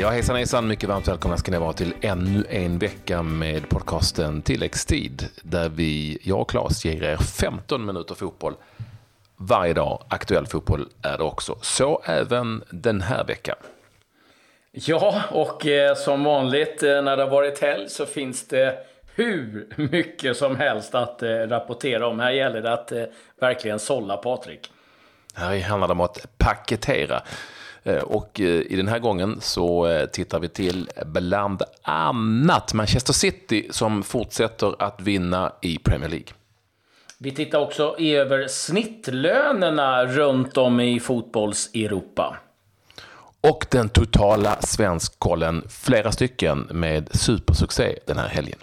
Ja, hejsan hejsan, mycket varmt välkomna ska ni vara till ännu en vecka med podcasten Tilläggstid. Där vi, jag och Claes, ger er 15 minuter fotboll varje dag. Aktuell fotboll är det också. Så även den här veckan. Ja, och eh, som vanligt eh, när det har varit helg så finns det hur mycket som helst att eh, rapportera om. Här gäller det att verkligen sålla Patrik. Här handlar det om att paketera. Eh, och eh, i den här gången så eh, tittar vi till bland annat Manchester City som fortsätter att vinna i Premier League. Vi tittar också över snittlönerna runt om i fotbolls-Europa. Och den totala svenskkollen, flera stycken med supersuccé den här helgen.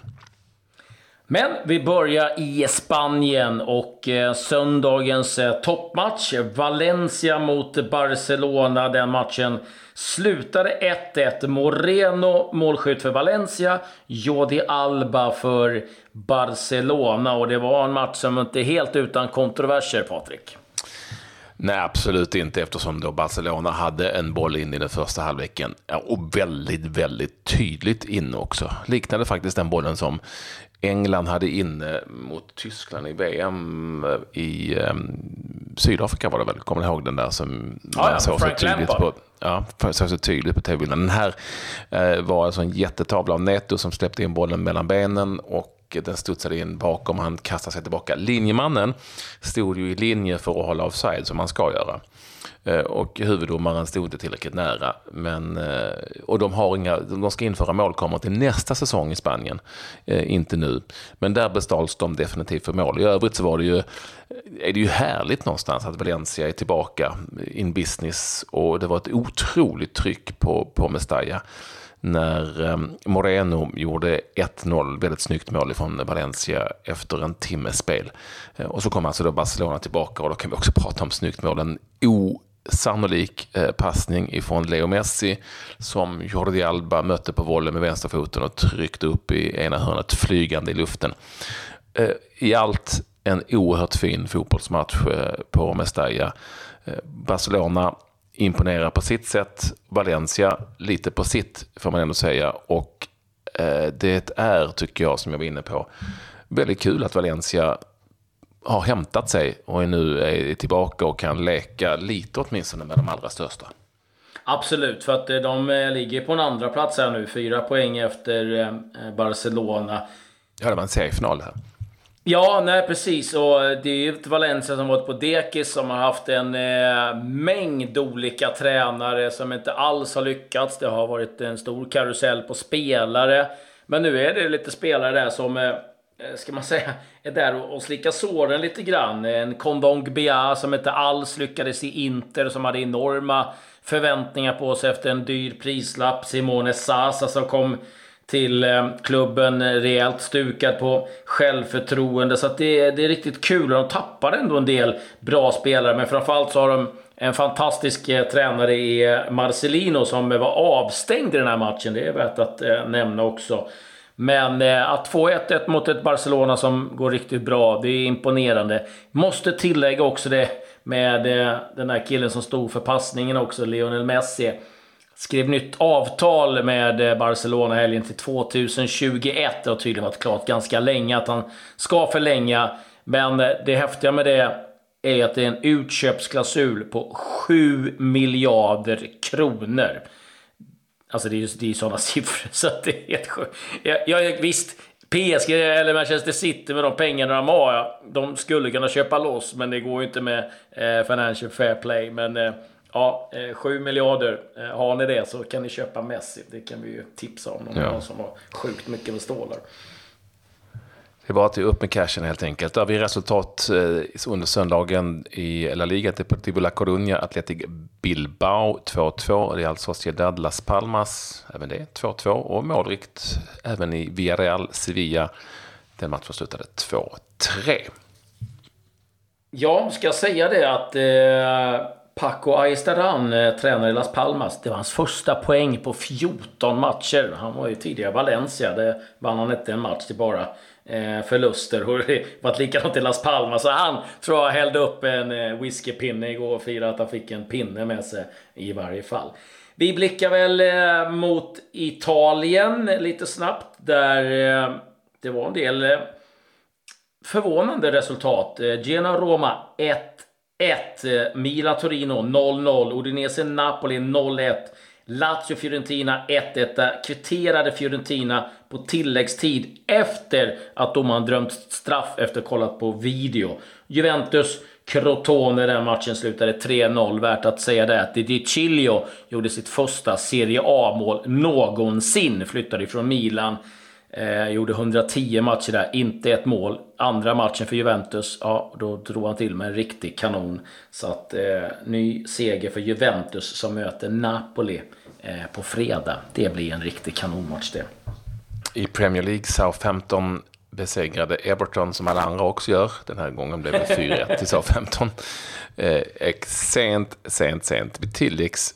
Men vi börjar i Spanien och eh, söndagens eh, toppmatch. Valencia mot Barcelona. Den matchen slutade 1-1. Moreno målskytt för Valencia. Jordi Alba för Barcelona. Och det var en match som inte är helt utan kontroverser, Patrik. Nej, absolut inte eftersom då Barcelona hade en boll in i den första halvleken. och väldigt, väldigt tydligt inne också. Liknade faktiskt den bollen som England hade inne mot Tyskland i VM eh, i um, Sydafrika var det väl? Kommer ni ihåg den där som ja, ja, såg så tydligt på? Ja, såg så tydligt på tv-bilden. Den här uh, var alltså en jättetavla av Neto som släppte in bollen mellan benen och den studsade in bakom, han kastade sig tillbaka. Linjemannen stod ju i linje för att hålla offside som man ska göra. Eh, och huvuddomaren stod inte tillräckligt nära. Men, eh, och de, har inga, de ska införa målkameror till nästa säsong i Spanien, eh, inte nu. Men där bestals de definitivt för mål. I övrigt så var det ju, är det ju härligt någonstans att Valencia är tillbaka in business. Och det var ett otroligt tryck på, på Mestalla när ehm, Moreno gjorde 1-0, väldigt snyggt mål från Valencia efter en timmes spel. Eh, och så kom alltså då Barcelona tillbaka och då kan vi också prata om snyggt mål. En osannolik eh, passning ifrån Leo Messi som Jordi Alba mötte på volley med vänsterfoten och tryckte upp i ena hörnet flygande i luften. Eh, I allt en oerhört fin fotbollsmatch på Mestalla. Barcelona imponerar på sitt sätt, Valencia lite på sitt får man ändå säga och det är, tycker jag, som jag var inne på, väldigt kul att Valencia har hämtat sig och är nu är tillbaka och kan leka lite åtminstone med de allra största. Absolut, för att eh, de eh, ligger på en andra plats här nu. Fyra poäng efter eh, Barcelona. Ja, det var en seriefinal här. Ja, nej precis. Och eh, det är ju ett Valencia som varit på dekis som har haft en eh, mängd olika tränare som inte alls har lyckats. Det har varit en stor karusell på spelare. Men nu är det lite spelare där som eh, eh ska man säga, är där och slickar såren lite grann. En Kondong Bia som inte alls lyckades i Inter, som hade enorma förväntningar på sig efter en dyr prislapp. Simone Sasa alltså, som kom till eh, klubben eh, rejält stukad på självförtroende. Så det, det är riktigt kul. De tappar ändå en del bra spelare, men framförallt så har de en fantastisk eh, tränare i eh, Marcelino som var avstängd i den här matchen. Det är värt att nämna också. Men eh, att få 1-1 mot ett Barcelona som går riktigt bra, det är imponerande. Måste tillägga också det med den här killen som stod för passningen också, Lionel Messi. Skrev nytt avtal med eh, Barcelona helgen till 2021. Det har tydligen varit klart ganska länge att han ska förlänga. Men eh, det häftiga med det är att det är en utköpsklausul på 7 miljarder kronor. Alltså det är ju det är sådana siffror så att det är helt sjukt. Ja, jag, visst, PSG eller Manchester City med de pengarna de har, de skulle kunna köpa loss, men det går ju inte med eh, Financial Fair Play. Men eh, ja, eh, 7 miljarder, eh, har ni det så kan ni köpa Messi. Det kan vi ju tipsa om, någon ja. som har sjukt mycket med stålar. Det är bara att upp med cashen helt enkelt. Där har vi resultat eh, under söndagen i La Liga. Deportivo La Coruña, Athletic Bilbao 2-2. Det är alltså Sociedad Las Palmas, även det 2-2. Och målrikt även i Villarreal Sevilla. Den matchen slutade 2-3. Ja, ska jag säga det att eh, Paco Ayestaran, eh, tränare i Las Palmas. Det var hans första poäng på 14 matcher. Han var ju tidigare Valencia. Där vann han inte en match till bara eh, förluster. Och det varit likadant i Las Palmas. Så han tror jag hällde upp en eh, whiskypinne igår och firade att han fick en pinne med sig i varje fall. Vi blickar väl mot Italien lite snabbt. Där det var en del förvånande resultat. Genoa Roma 1 1. Eh, Mila Torino 0-0. Udinese Napoli 0-1. Lazio Fiorentina 1-1. Kvitterade Fiorentina på tilläggstid efter att domaren drömt straff efter att ha kollat på video. Juventus Crotone, den matchen slutade 3-0. Värt att säga det att Di Cilio gjorde sitt första Serie A-mål någonsin. Flyttade ifrån Milan Eh, gjorde 110 matcher där, inte ett mål. Andra matchen för Juventus, ja, då drog han till med en riktig kanon. Så att eh, ny seger för Juventus som möter Napoli eh, på fredag. Det blir en riktig kanonmatch det. I Premier League Southampton besegrade Everton som alla andra också gör. Den här gången blev det 4-1 till Southampton. Eh, sent, sent, sent. Vid tilläggs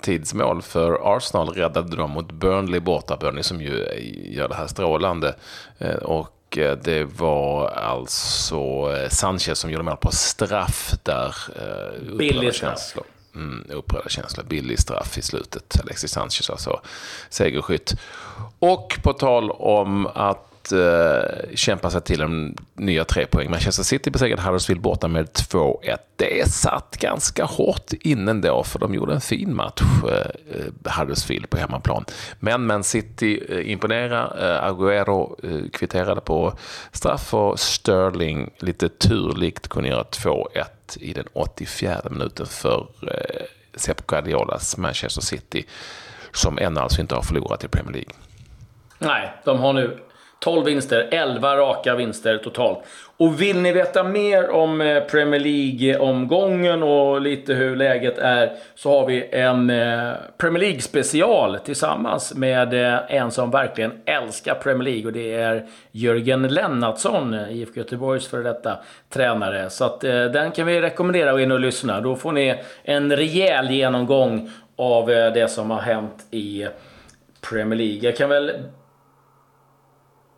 tidsmål för Arsenal räddade de mot Burnley borta. Burnley som ju gör det här strålande. Eh, och eh, det var alltså eh, Sanchez som gjorde mål på straff där. Billig straff. Mm, upprörda känslor. Billig straff i slutet. Alexis Sanchez alltså segerskytt. Och på tal om att att uh, kämpa sig till en nya tre poäng. Manchester City besegrade Huddersfield borta med 2-1. Det satt ganska hårt in ändå, för de gjorde en fin match, uh, Huddersfield, på hemmaplan. Men men, City uh, imponerar. Uh, Agüero uh, kvitterade på straff och Sterling, lite turligt, kunde göra 2-1 i den 84 minuten för uh, Sepp Guardiolas Manchester City, som ännu alltså inte har förlorat i Premier League. Nej, de har nu 12 vinster, 11 raka vinster totalt. Och vill ni veta mer om eh, Premier League-omgången och lite hur läget är så har vi en eh, Premier League-special tillsammans med eh, en som verkligen älskar Premier League och det är Jörgen Lennartsson, IFK Göteborgs före detta tränare. Så att den kan vi rekommendera att in och lyssna. Då får ni en rejäl genomgång av det som har hänt i Premier League. Jag kan väl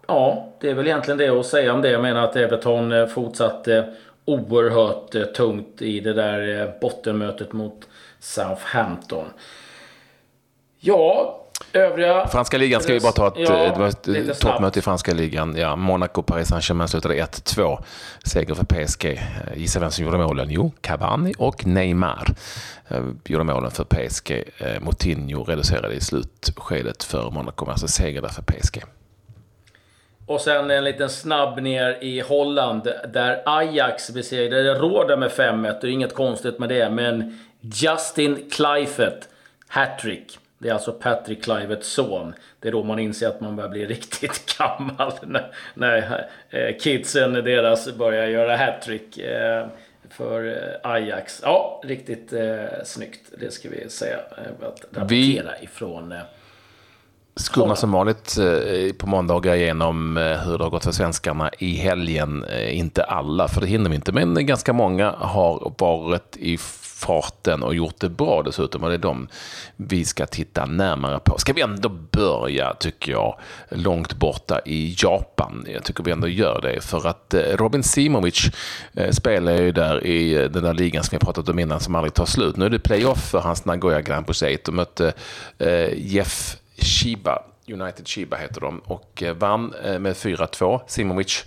ja, det är väl egentligen det att säga om det. Jag menar att Everton eh, fortsatte oerhört eh, tungt i det där eh, bottenmötet mot Southampton. Ja, övriga... Franska ligan ska vi bara ta ett, ja, det var ett toppmöte i franska ligan. Ja, Monaco, Paris Saint-Germain slutade 1-2. Seger för PSG. Gissa vem som gjorde målen? Jo, Cavani och Neymar gjorde målen för PSG. Moutinho reducerade i slutskedet för Monaco, alltså seger där för PSG. Och sen en liten snabb ner i Holland där Ajax besegrade Råda med 5-1. Det är inget konstigt med det. Men Justin Kluivert, hattrick. Det är alltså Patrick Kluiverts son. Det är då man inser att man börjar bli riktigt gammal. När, när eh, kidsen deras börjar göra hattrick eh, för eh, Ajax. Ja, riktigt eh, snyggt. Det ska vi säga. Att rapportera vi... ifrån skumma som vanligt eh, på måndagar igenom eh, hur det har gått för svenskarna i helgen. Eh, inte alla, för det hinner vi inte, men ganska många har varit i farten och gjort det bra dessutom. Och det är de vi ska titta närmare på. Ska vi ändå börja, tycker jag, långt borta i Japan. Jag tycker vi ändå gör det. För att Robin Simovic spelar ju där i den där ligan som vi pratat om innan som aldrig tar slut. Nu är det playoff för hans Nagoya Grand Prix 8 och mötte Jeff Shiba, United Shiba heter de, och eh, vann eh, med 4-2. Simovic,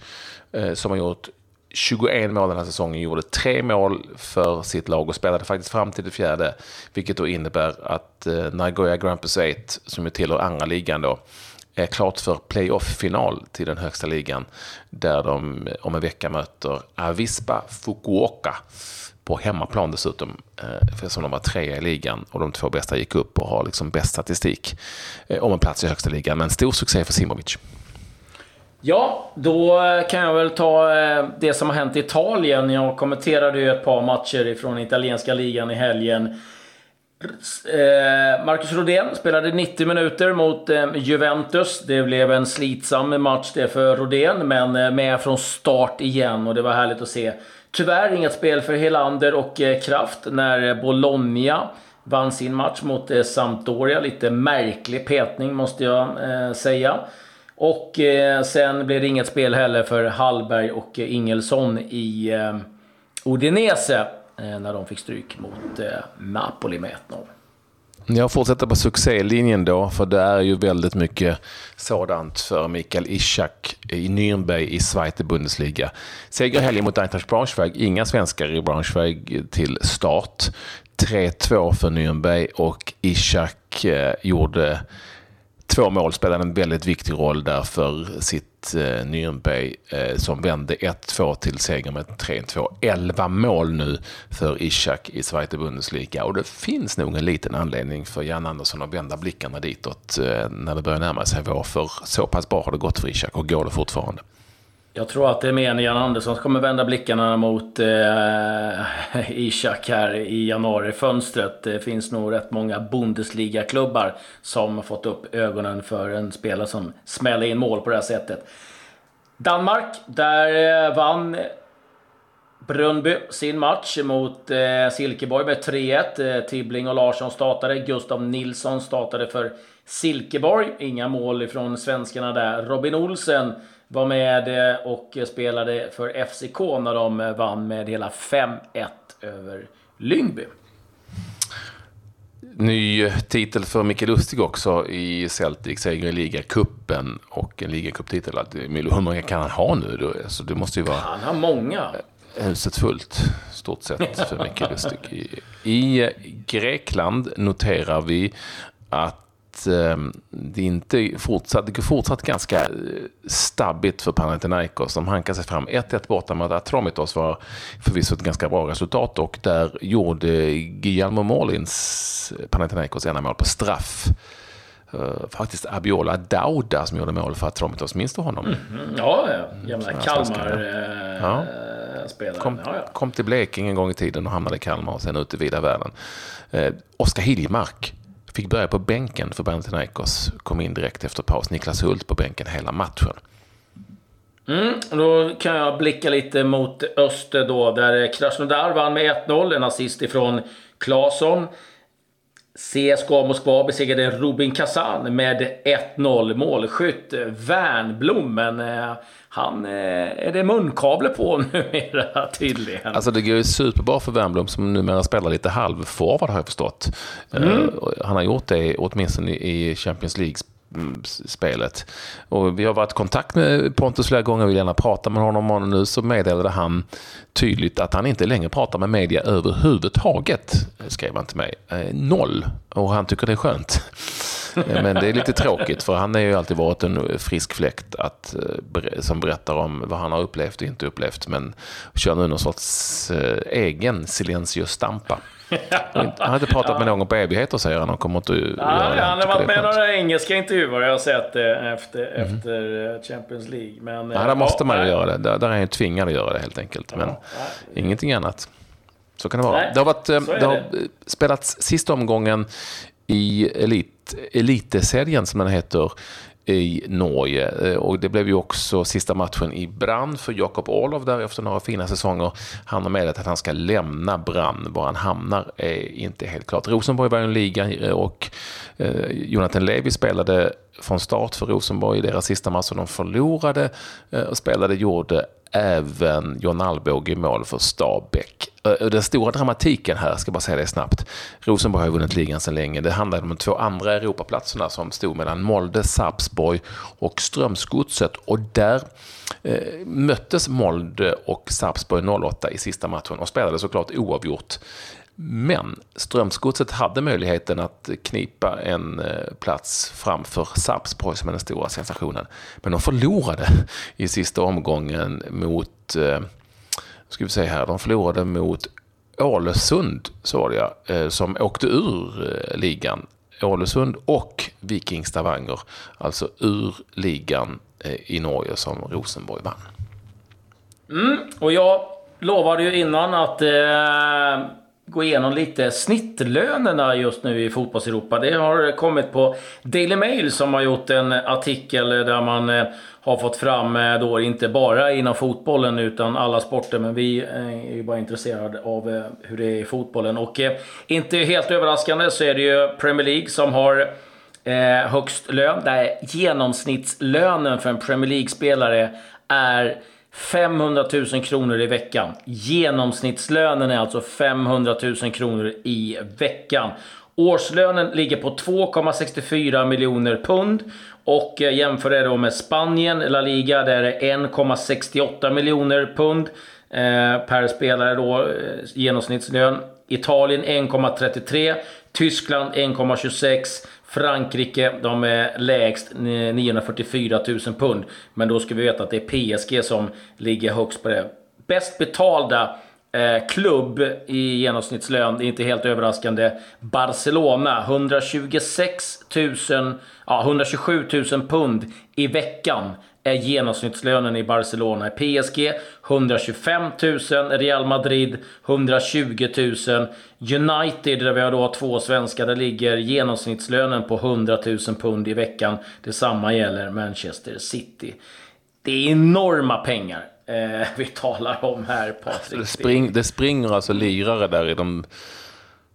eh, som har gjort 21 mål den här säsongen, gjorde tre mål för sitt lag och spelade faktiskt fram till det fjärde. Vilket då innebär att Nagoya Grand 8, som är tillhör andra ligan då, är klart för playoff-final till den högsta ligan. Där de om en vecka möter Avispa Fukuoka på hemmaplan dessutom, eh, eftersom de var trea i ligan och de två bästa gick upp och har liksom bäst statistik eh, om en plats i högsta ligan. Men stor succé för Simovic. Ja, då kan jag väl ta eh, det som har hänt i Italien. Jag kommenterade ju ett par matcher från italienska ligan i helgen. Marcus Rodén spelade 90 minuter mot Juventus. Det blev en slitsam match det för Rodén, men med från start igen och det var härligt att se. Tyvärr inget spel för Helander och eh, Kraft när eh, Bologna vann sin match mot eh, Sampdoria. Lite märklig petning måste jag säga. Och sen blev det inget spel heller för Hallberg och Ingelsson i Udinese när de fick stryk mot Napoli med 1-0. Jag fortsätter på succélinjen då, för det är ju väldigt mycket sådant för Mikael Ishak i Nürnberg i Zweite Bundesliga. Seger helgen mot Eintracht Braunschweig, inga svenskar i Braunschweig till start. 3-2 för Nürnberg och Ishak eh, gjorde två mål, spelade en väldigt viktig roll där för sitt eh, Nürnberg eh, som vände 1-2 till seger med 3-2. 11 mål nu för Ishak i Zweite Bundesliga och det finns nog en liten anledning för Jan Andersson att vända blickarna ditåt eh, när det börjar närma sig vår, för så pass bra har det gått för Ishak och går det fortfarande. Jag tror att det är mer än Jan Andersson som kommer vända blickarna mot eh, Ishak här i januari-fönstret. Det finns nog rätt många Bundesliga-klubbar som har fått upp ögonen för en spelare som smäller in mål på det här sättet. Danmark, där eh, vann Brönnby sin match mot eh, Silkeborg med 3-1. Eh, Tibbling och Larsson startade. Gustav Nilsson startade för Silkeborg. Inga mål ifrån svenskarna där. Robin Olsen var med eh, och spelade för FCK när de eh, vann med hela 5-1 över Lyngby. Ny titel för Micke Lustig också i Celtic, seger i ligacupen och en ligacuptitel. Hur många kan han ha nu? Då? Alltså, det måste ju vara... Han har många. Huset fullt, stort sett, för Micke Lustig. I, I Grekland noterar vi att Ehm, det inte fortsatt, det fortsatt ganska eh, stabbigt för Panathinaikos. De hankar sig fram. 1-1 borta mot Atromitos var förvisso ett ganska bra resultat och där gjorde Guillermo Molins eh, Panathinaikos ena mål på straff. Uh, faktiskt Abiola Dauda som gjorde mål för Atromitos. Minns du honom? Mm, mm, ja, ja. gamla Kalmar-spelaren. Ja. Kom, ja, ja. kom till Blekinge en gång i tiden och hamnade i Kalmar och sen ut i vida världen. Uh, Oskar Hiljemark Fick börja på bänken för Panathinaikos. Kom in direkt efter paus. Niklas Hult på bänken hela matchen. Mm, då kan jag blicka lite mot öster då, där Krasnodar vann med 1-0. En assist ifrån Claesson. CSKA Moskva besegrade Rubin Kazan med 1-0. Målskytt Wernbloom, men eh, han eh, är det munkavle på numera tydligen. Alltså det går ju superbra för Wernbloom som numera spelar lite halvforward har jag förstått. Mm. Han har gjort det åtminstone i Champions League Mm, spelet. Och vi har varit i kontakt med Pontus flera gånger och vill gärna prata med honom och nu så meddelade han tydligt att han inte längre pratar med media överhuvudtaget, skrev han till mig. Eh, noll. Och han tycker det är skönt. Eh, men det är lite tråkigt för han har ju alltid varit en frisk fläkt att, eh, som berättar om vad han har upplevt och inte upplevt. Men kör nu någon sorts egen silencio stampa. Han har inte pratat med någon på evigheter säger han och kommer inte ja, göra det. Han har varit med några engelska intervjuer jag har sett efter, mm. efter Champions League. Men, ja, där måste man ju göra det. Där, där är han tvingad att göra det helt enkelt. Men ja, ingenting annat. Så kan det vara. Nej, det har, varit, det har spelats sista omgången i elit, eliteserien som den heter i Norge. Eh, och det blev ju också sista matchen i Brann för Jakob Orlov där efter några fina säsonger. Han har meddelat att han ska lämna Brann. Var han hamnar är inte helt klart. Rosenborg var en liga eh, och eh, Jonathan Levi spelade från start för Rosenborg i deras sista match som de förlorade eh, och spelade gjorde även John Alvbåge i mål för Stabäck. Eh, den stora dramatiken här, ska bara säga det snabbt. Rosenborg har vunnit ligan sedan länge. Det handlar om de två andra Europaplatserna som stod mellan Molde, Sarpsborg och Strömsgodset. Och där eh, möttes Molde och Sarpsborg 08 i sista matchen och spelade såklart oavgjort. Men Strömsgodset hade möjligheten att knipa en eh, plats framför Sarpsborg som är den stora sensationen. Men de förlorade i sista omgången mot, eh, ska vi säga här, de förlorade mot Ålesund, så det eh, som åkte ur ligan. Ålesund och Viking Stavanger, alltså ur ligan i Norge som Rosenborg vann. Mm, och jag lovade ju innan att eh gå igenom lite snittlönerna just nu i fotbollseuropa. Det har kommit på Daily Mail som har gjort en artikel där man eh, har fått fram, eh, då inte bara inom fotbollen utan alla sporter, men vi eh, är ju bara intresserade av hur det är i fotbollen. Och inte helt överraskande så är det ju Premier League som har högst lön, där genomsnittslönen för en Premier League-spelare är 500 000 kronor i veckan. Genomsnittslönen är alltså 500 000 kronor i veckan. Årslönen ligger på 2,64 miljoner pund. Och eh, jämför det då med Spanien, La Liga, där det är 1,68 miljoner pund eh, per spelare då, eh, genomsnittslön. Italien 1,33. Tyskland 1,26. Frankrike, de är lägst 944 000 pund. Men då ska vi veta att det är PSG som ligger högst på det. Bäst betalda eh, klubb i genomsnittslön, det är inte helt överraskande. Barcelona, 126 000, ja, 127 000 pund i veckan är genomsnittslönen i Barcelona. i PSG 125 000, Real Madrid 120 000. United, där vi har då två svenskar, där ligger genomsnittslönen på 100 000 pund i veckan. Detsamma gäller Manchester City. Det är enorma pengar eh, vi talar om här, Patrik. Det, spring, det springer alltså lirare där i de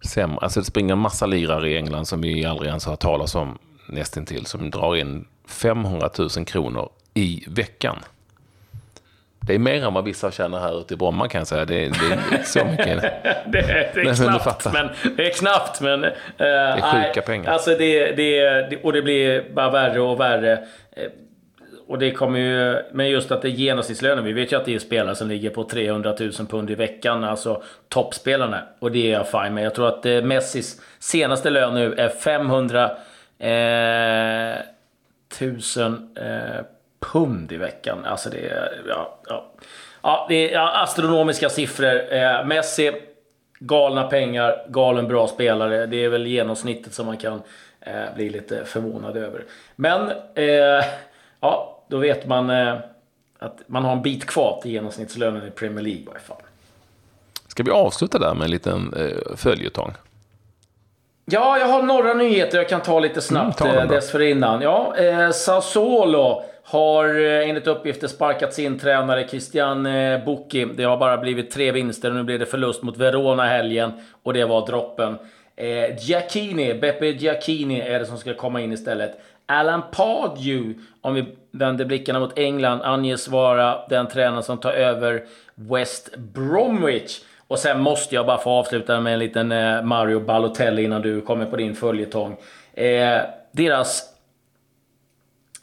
sämre. Alltså det springer en massa lirare i England som vi aldrig ens har hört talas om nästintill. Som drar in 500 000 kronor i veckan. Det är mer än vad vissa känner här ute i Bromma kan jag säga. Det, det är så mycket. det, det, är knappt, men, det är knappt, men... Uh, det är sjuka nej, pengar. Alltså det, det, och det blir bara värre och värre. Eh, och det kommer ju... Men just att det är genomsnittslönen. Vi vet ju att det är spelare som ligger på 300 000 pund i veckan. Alltså toppspelarna. Och det är jag fine med. Jag tror att eh, Messis senaste lön nu är 500 eh, 000 eh, pund i veckan. Alltså det är... Ja, ja. ja det är astronomiska siffror. Eh, Messi, galna pengar, galen bra spelare. Det är väl genomsnittet som man kan eh, bli lite förvånad över. Men, eh, ja, då vet man eh, att man har en bit kvar till genomsnittslönen i Premier League i varje fall. Ska vi avsluta där med en liten eh, följetong? Ja, jag har några nyheter jag kan ta lite snabbt mm, ta eh, dessförinnan. Ja, eh, Sassuolo har eh, enligt uppgifter sparkat sin tränare Christian eh, Bucchi. Det har bara blivit tre vinster och nu blir det förlust mot Verona helgen. Och det var droppen. Eh, Giacchini, Beppe Giacchini är det som ska komma in istället. Alan Pardew, om vi vänder blickarna mot England, anges vara den tränare som tar över West Bromwich. Och sen måste jag bara få avsluta med en liten eh, Mario Balotelli innan du kommer på din följetong. Eh, deras...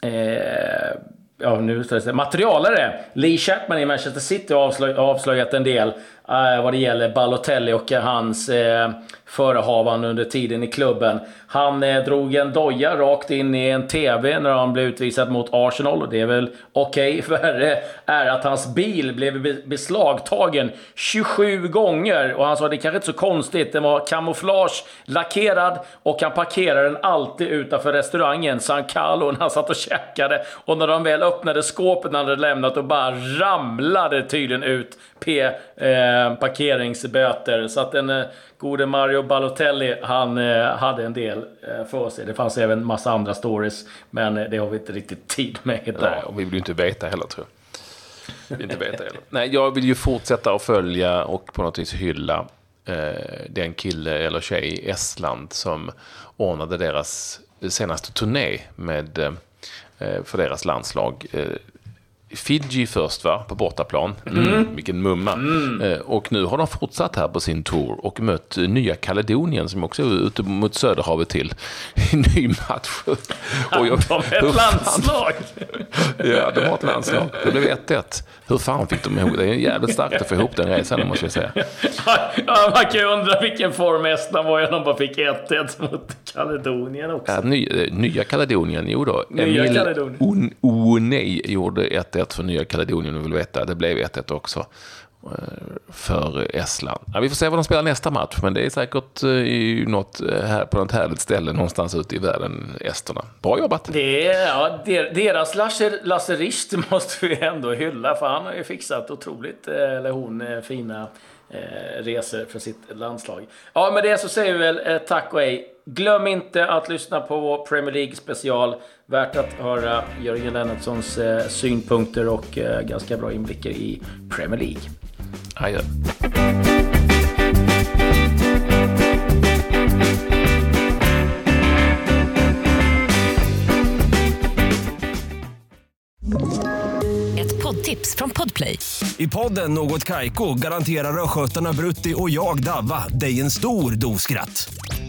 Eh, ja, nu står det materialare. Lee Chapman i Manchester City har avslöj, avslöjat en del Eh, vad det gäller Balotelli och hans eh, förehavande under tiden i klubben. Han eh, drog en doja rakt in i en TV när han blev utvisad mot Arsenal. Och det är väl okej. Okay. Värre är att hans bil blev beslagtagen 27 gånger. Och han sa att det kanske inte är så konstigt. Den var kamouflage, lackerad och han parkerade den alltid utanför restaurangen San Carlo när han satt och käkade. Och när de väl öppnade skåpet han hade lämnat och bara ramlade tydligen ut P eh, parkeringsböter. Så att den eh, gode Mario Balotelli, han eh, hade en del eh, för sig. Det fanns även massa andra stories, men eh, det har vi inte riktigt tid med idag. Nej, och vi vill ju inte veta heller tror jag. Vi inte veta heller. Nej, jag vill ju fortsätta att följa och på något vis hylla eh, den kille eller tjej i Estland som ordnade deras senaste turné med, eh, för deras landslag. Eh, Fiji först va, på bortaplan. Mm. Mm. Vilken mumma. Mm. Eh, och nu har de fortsatt här på sin tour och mött Nya Kaledonien som också är ute mot Söderhavet till i ny match. Och jag, de är ett landslag! ja, de har ett landslag. Det blev 1-1. Hur fan fick de ihop det? Det är jävligt starkt att få ihop den resan måste jag säga. Ja, man kan ju undra vilken form Estland var när de bara fick 1-1 mot Kaledonien också. Ja, ny, eh, nya Kaledonien, jo då. Nya Emil Kaledonien. Unei gjorde 1-1 för Nya Kaledonien, och vill veta. Det blev 1-1 också eh, för Estland. Ja, vi får se vad de spelar nästa match, men det är säkert eh, i något, eh, här, på något härligt ställe någonstans ute i världen, esterna. Bra jobbat! Det är, ja, deras Lasse, Lasse måste vi ändå hylla, för han har ju fixat otroligt, eller hon, fina eh, resor för sitt landslag. Ja, med det så säger vi väl eh, tack och hej. Glöm inte att lyssna på vår Premier League special. Värt att höra Jörgen Lennartssons eh, synpunkter och eh, ganska bra inblickar i Premier League. Adjö. Ett poddtips från Podplay. I podden Något Kaiko garanterar östgötarna Brutti och jag, Davva, dig en stor dos skratt.